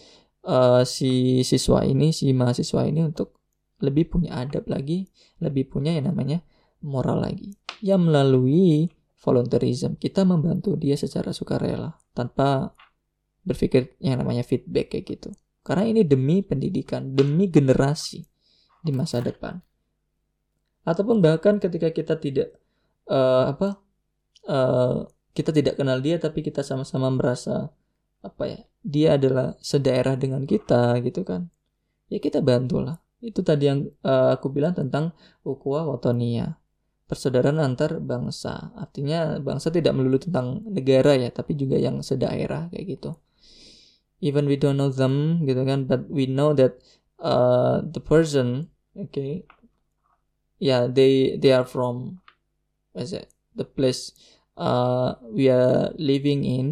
uh, si siswa ini si mahasiswa ini untuk lebih punya adab lagi, lebih punya yang namanya moral lagi. Ya melalui volunteerism kita membantu dia secara sukarela tanpa berpikir yang namanya feedback kayak gitu. Karena ini demi pendidikan, demi generasi di masa depan. Ataupun bahkan ketika kita tidak uh, apa uh, kita tidak kenal dia tapi kita sama-sama merasa apa ya dia adalah sedaerah dengan kita gitu kan ya kita bantulah itu tadi yang uh, aku bilang tentang ukhuwah watonia. Persaudaraan antar bangsa. Artinya bangsa tidak melulu tentang negara ya, tapi juga yang sedaerah kayak gitu. Even we don't know them gitu kan, but we know that uh, the person, okay, yeah, they they are from what is it? The place uh, we are living in.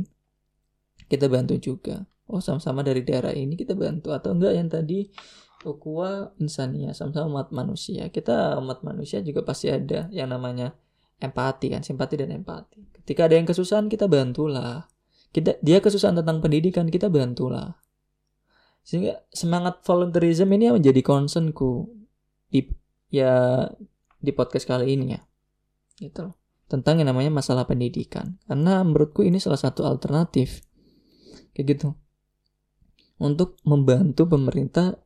Kita bantu juga. Oh, sama-sama dari daerah ini kita bantu. Atau enggak yang tadi ukhuwah insania sama-sama umat manusia. Kita umat manusia juga pasti ada yang namanya empati kan simpati dan empati. Ketika ada yang kesusahan kita bantulah. Kita dia kesusahan tentang pendidikan kita bantulah. Sehingga semangat volunteerism ini menjadi concernku di ya di podcast kali ini ya. Gitu loh tentang yang namanya masalah pendidikan. Karena menurutku ini salah satu alternatif. Kayak gitu. Untuk membantu pemerintah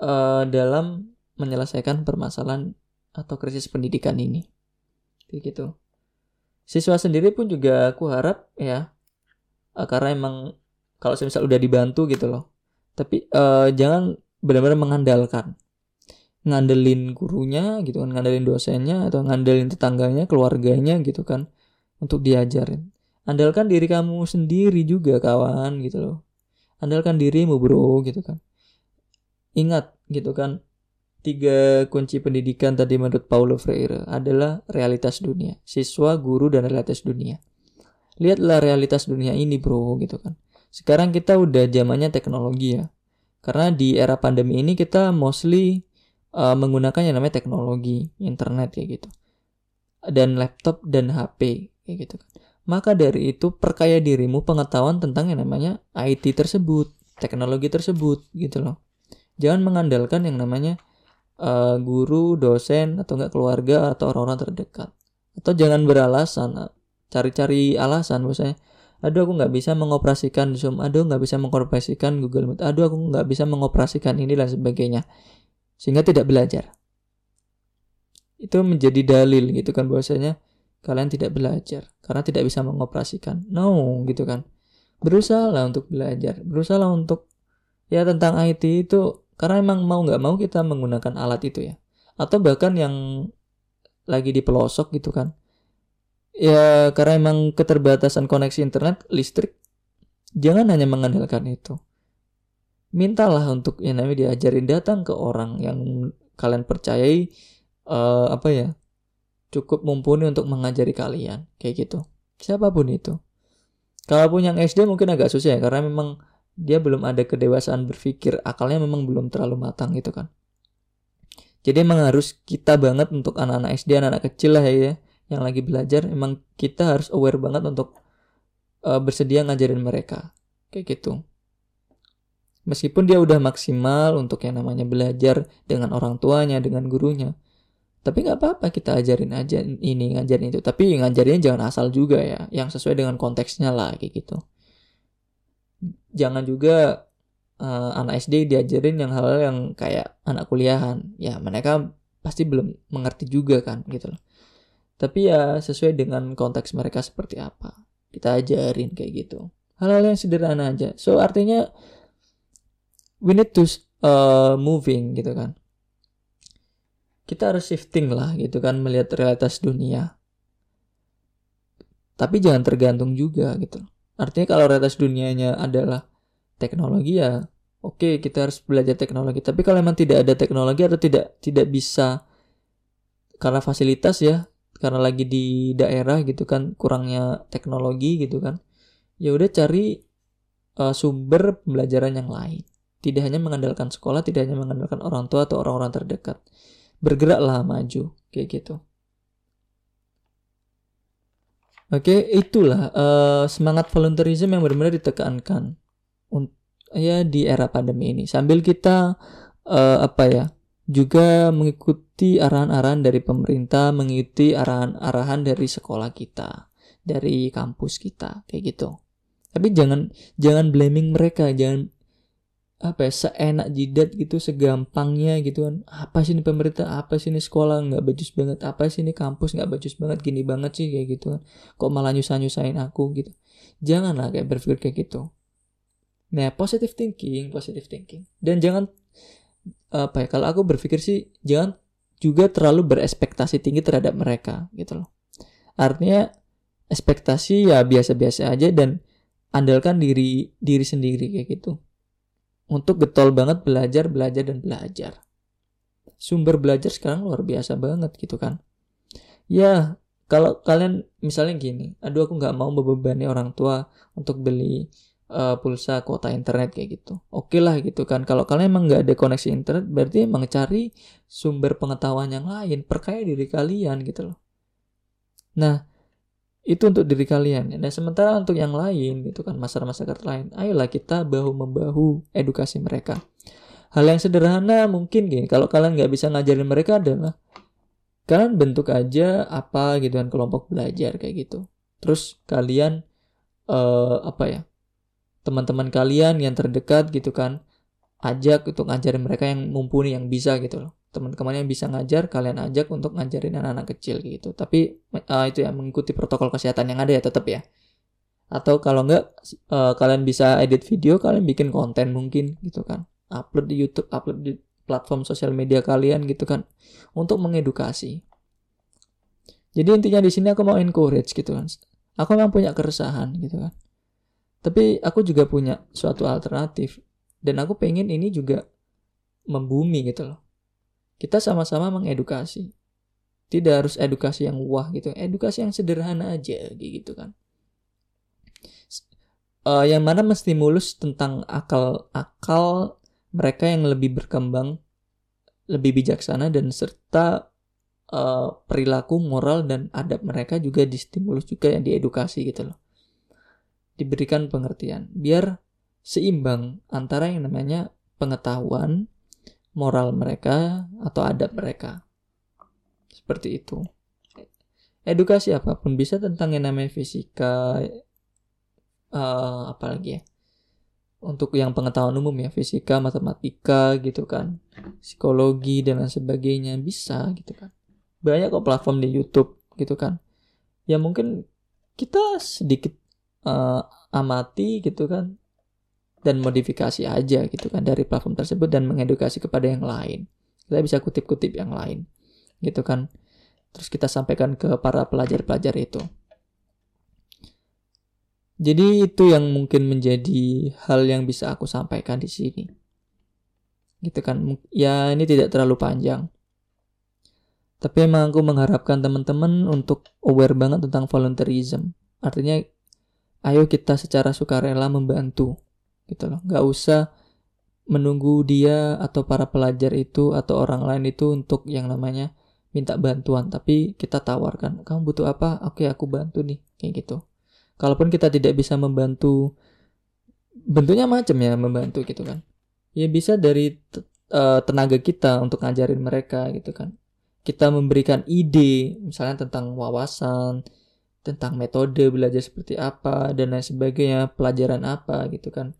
uh, dalam menyelesaikan permasalahan atau krisis pendidikan ini. Kayak gitu. Siswa sendiri pun juga aku harap ya uh, karena emang kalau misal udah dibantu gitu loh. Tapi uh, jangan benar-benar mengandalkan ngandelin gurunya gitu kan ngandelin dosennya atau ngandelin tetangganya keluarganya gitu kan untuk diajarin. Andalkan diri kamu sendiri juga kawan gitu loh. Andalkan dirimu bro gitu kan. Ingat gitu kan tiga kunci pendidikan tadi menurut Paulo Freire adalah realitas dunia siswa guru dan realitas dunia. Lihatlah realitas dunia ini bro gitu kan. Sekarang kita udah zamannya teknologi ya. Karena di era pandemi ini kita mostly uh, menggunakan yang namanya teknologi, internet kayak gitu. Dan laptop dan HP kayak gitu kan. Maka dari itu perkaya dirimu pengetahuan tentang yang namanya IT tersebut, teknologi tersebut gitu loh. Jangan mengandalkan yang namanya uh, guru, dosen atau enggak keluarga atau orang-orang terdekat. Atau jangan beralasan, cari-cari alasan misalnya aduh aku nggak bisa mengoperasikan Zoom, aduh nggak bisa mengoperasikan Google Meet, aduh aku nggak bisa mengoperasikan ini dan sebagainya, sehingga tidak belajar. Itu menjadi dalil gitu kan bahwasanya kalian tidak belajar karena tidak bisa mengoperasikan. No, gitu kan. Berusaha untuk belajar, berusaha untuk ya tentang IT itu karena emang mau nggak mau kita menggunakan alat itu ya. Atau bahkan yang lagi di pelosok gitu kan ya karena emang keterbatasan koneksi internet listrik jangan hanya mengandalkan itu mintalah untuk yang namanya diajarin datang ke orang yang kalian percayai uh, apa ya cukup mumpuni untuk mengajari kalian kayak gitu. Siapa pun itu. Kalaupun yang SD mungkin agak susah ya karena memang dia belum ada kedewasaan berpikir akalnya memang belum terlalu matang gitu kan. Jadi emang harus kita banget untuk anak-anak SD anak-anak kecil lah ya, ya yang lagi belajar emang kita harus aware banget untuk uh, bersedia ngajarin mereka kayak gitu meskipun dia udah maksimal untuk yang namanya belajar dengan orang tuanya dengan gurunya tapi nggak apa-apa kita ajarin aja ini ngajarin itu tapi ngajarinnya jangan asal juga ya yang sesuai dengan konteksnya lah kayak gitu jangan juga uh, anak SD diajarin yang hal, -hal yang kayak anak kuliahan ya mereka pasti belum mengerti juga kan gitu loh tapi ya sesuai dengan konteks mereka seperti apa. Kita ajarin kayak gitu. Hal-hal yang sederhana aja. So artinya we need to uh, moving gitu kan. Kita harus shifting lah gitu kan melihat realitas dunia. Tapi jangan tergantung juga gitu. Artinya kalau realitas dunianya adalah teknologi ya oke okay, kita harus belajar teknologi. Tapi kalau memang tidak ada teknologi atau tidak tidak bisa karena fasilitas ya karena lagi di daerah gitu kan kurangnya teknologi gitu kan ya udah cari uh, sumber pembelajaran yang lain tidak hanya mengandalkan sekolah tidak hanya mengandalkan orang tua atau orang-orang terdekat. Bergeraklah maju kayak gitu. Oke itulah uh, semangat volunteerism yang benar-benar ditekankan ya di era pandemi ini. Sambil kita uh, apa ya juga mengikuti arahan-arahan dari pemerintah, mengikuti arahan-arahan dari sekolah kita, dari kampus kita, kayak gitu. Tapi jangan jangan blaming mereka, jangan apa ya seenak jidat gitu segampangnya gitu kan. Apa sih ini pemerintah? Apa sih ini sekolah? Nggak bajus banget. Apa sih ini kampus? Nggak bajus banget. Gini banget sih kayak gitu kan. Kok malah nyusah nyusahin aku gitu. Janganlah kayak berpikir kayak gitu. Nah positive thinking positive thinking. Dan jangan apa ya kalau aku berpikir sih jangan juga terlalu berespektasi tinggi terhadap mereka gitu loh. Artinya ekspektasi ya biasa-biasa aja dan andalkan diri diri sendiri kayak gitu untuk getol banget belajar belajar dan belajar sumber belajar sekarang luar biasa banget gitu kan ya kalau kalian misalnya gini aduh aku nggak mau membebani orang tua untuk beli uh, pulsa kuota internet kayak gitu. Oke okay lah gitu kan. Kalau kalian emang nggak ada koneksi internet, berarti emang cari sumber pengetahuan yang lain, perkaya diri kalian gitu loh. Nah, itu untuk diri kalian. Dan sementara untuk yang lain gitu kan masyarakat-masyarakat lain ayolah kita bahu membahu edukasi mereka. Hal yang sederhana mungkin gini kalau kalian nggak bisa ngajarin mereka adalah kalian bentuk aja apa gitu kan kelompok belajar kayak gitu. Terus kalian uh, apa ya teman-teman kalian yang terdekat gitu kan ajak untuk ngajarin mereka yang mumpuni yang bisa gitu loh teman-teman yang bisa ngajar kalian ajak untuk ngajarin anak-anak kecil gitu. Tapi uh, itu ya mengikuti protokol kesehatan yang ada ya tetap ya. Atau kalau enggak uh, kalian bisa edit video kalian bikin konten mungkin gitu kan. Upload di YouTube upload di platform sosial media kalian gitu kan. Untuk mengedukasi. Jadi intinya di sini aku mau encourage gitu kan. Aku memang punya keresahan gitu kan. Tapi aku juga punya suatu alternatif. Dan aku pengen ini juga membumi gitu loh kita sama-sama mengedukasi. Tidak harus edukasi yang wah gitu. Edukasi yang sederhana aja gitu kan. Uh, yang mana menstimulus tentang akal-akal mereka yang lebih berkembang lebih bijaksana dan serta uh, perilaku moral dan adab mereka juga distimulus juga yang diedukasi gitu loh. Diberikan pengertian. Biar seimbang antara yang namanya pengetahuan moral mereka atau adab mereka. Seperti itu. Edukasi apa pun bisa tentang yang namanya fisika, uh, apalagi ya. Untuk yang pengetahuan umum ya, fisika, matematika gitu kan, psikologi dan lain sebagainya bisa gitu kan. Banyak kok platform di YouTube gitu kan. Ya mungkin kita sedikit uh, amati gitu kan dan modifikasi aja gitu kan dari platform tersebut dan mengedukasi kepada yang lain. Kita bisa kutip-kutip yang lain gitu kan. Terus kita sampaikan ke para pelajar-pelajar itu. Jadi itu yang mungkin menjadi hal yang bisa aku sampaikan di sini. Gitu kan. Ya ini tidak terlalu panjang. Tapi emang aku mengharapkan teman-teman untuk aware banget tentang volunteerism. Artinya ayo kita secara sukarela membantu gitu loh. Nggak usah menunggu dia atau para pelajar itu atau orang lain itu untuk yang namanya minta bantuan. Tapi kita tawarkan kamu butuh apa? Oke aku bantu nih. Kayak gitu. Kalaupun kita tidak bisa membantu bentuknya macam ya membantu gitu kan. Ya bisa dari uh, tenaga kita untuk ngajarin mereka gitu kan. Kita memberikan ide misalnya tentang wawasan tentang metode belajar seperti apa dan lain sebagainya pelajaran apa gitu kan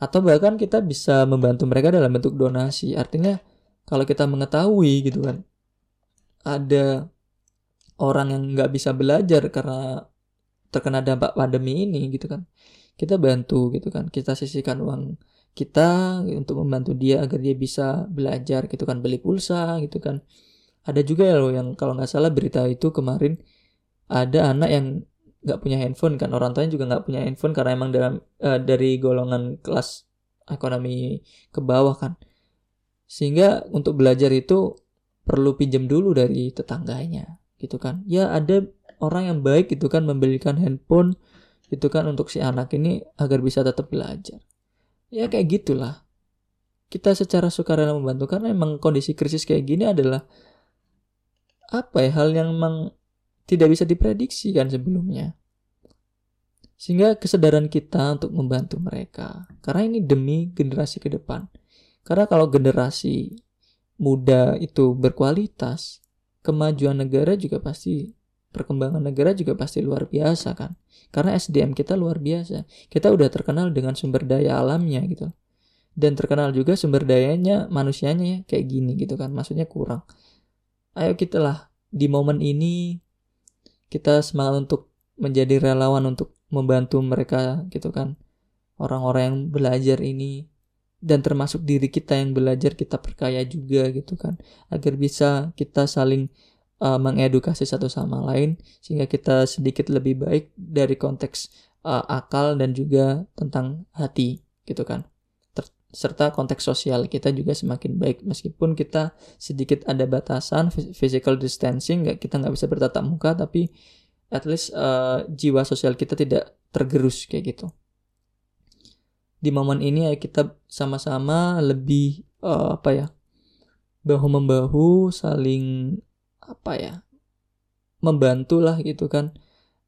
atau bahkan kita bisa membantu mereka dalam bentuk donasi. Artinya kalau kita mengetahui gitu kan ada orang yang nggak bisa belajar karena terkena dampak pandemi ini gitu kan kita bantu gitu kan. Kita sisihkan uang kita untuk membantu dia agar dia bisa belajar gitu kan beli pulsa gitu kan. Ada juga ya loh yang kalau nggak salah berita itu kemarin ada anak yang nggak punya handphone kan orang tuanya juga nggak punya handphone karena emang dalam uh, dari golongan kelas ekonomi ke bawah kan. Sehingga untuk belajar itu perlu pinjam dulu dari tetangganya gitu kan. Ya ada orang yang baik gitu kan membelikan handphone itu kan untuk si anak ini agar bisa tetap belajar. Ya kayak gitulah. Kita secara sukarela membantu karena emang kondisi krisis kayak gini adalah apa ya hal yang memang tidak bisa diprediksi kan sebelumnya. Sehingga kesadaran kita untuk membantu mereka. Karena ini demi generasi ke depan. Karena kalau generasi muda itu berkualitas, kemajuan negara juga pasti perkembangan negara juga pasti luar biasa kan. Karena SDM kita luar biasa. Kita udah terkenal dengan sumber daya alamnya gitu. Dan terkenal juga sumber dayanya manusianya ya kayak gini gitu kan. Maksudnya kurang. Ayo kita lah di momen ini kita semangat untuk menjadi relawan untuk membantu mereka gitu kan. Orang-orang yang belajar ini dan termasuk diri kita yang belajar kita perkaya juga gitu kan. Agar bisa kita saling uh, mengedukasi satu sama lain sehingga kita sedikit lebih baik dari konteks uh, akal dan juga tentang hati gitu kan serta konteks sosial kita juga semakin baik. Meskipun kita sedikit ada batasan physical distancing nggak kita nggak bisa bertatap muka tapi at least uh, jiwa sosial kita tidak tergerus kayak gitu. Di momen ini ya kita sama-sama lebih uh, apa ya bahu membahu saling apa ya membantu lah gitu kan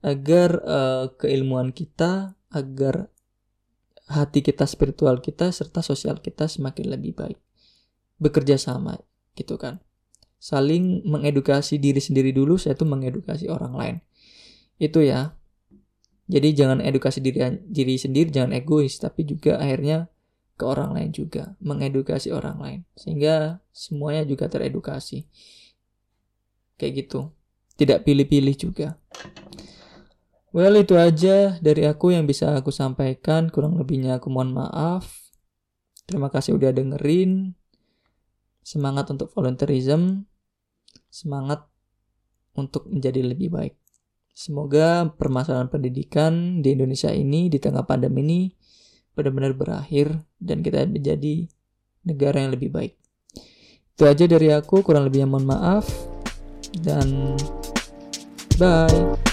agar uh, keilmuan kita, agar hati kita, spiritual kita, serta sosial kita semakin lebih baik. Bekerja sama, gitu kan. Saling mengedukasi diri sendiri dulu, saya tuh mengedukasi orang lain. Itu ya. Jadi jangan edukasi diri, diri sendiri, jangan egois, tapi juga akhirnya ke orang lain juga, mengedukasi orang lain. Sehingga semuanya juga teredukasi. Kayak gitu. Tidak pilih-pilih juga. Well, itu aja dari aku yang bisa aku sampaikan. Kurang lebihnya aku mohon maaf. Terima kasih udah dengerin. Semangat untuk volunteerism. Semangat untuk menjadi lebih baik. Semoga permasalahan pendidikan di Indonesia ini di tengah pandemi ini benar-benar berakhir dan kita menjadi negara yang lebih baik. Itu aja dari aku, kurang lebihnya mohon maaf dan bye.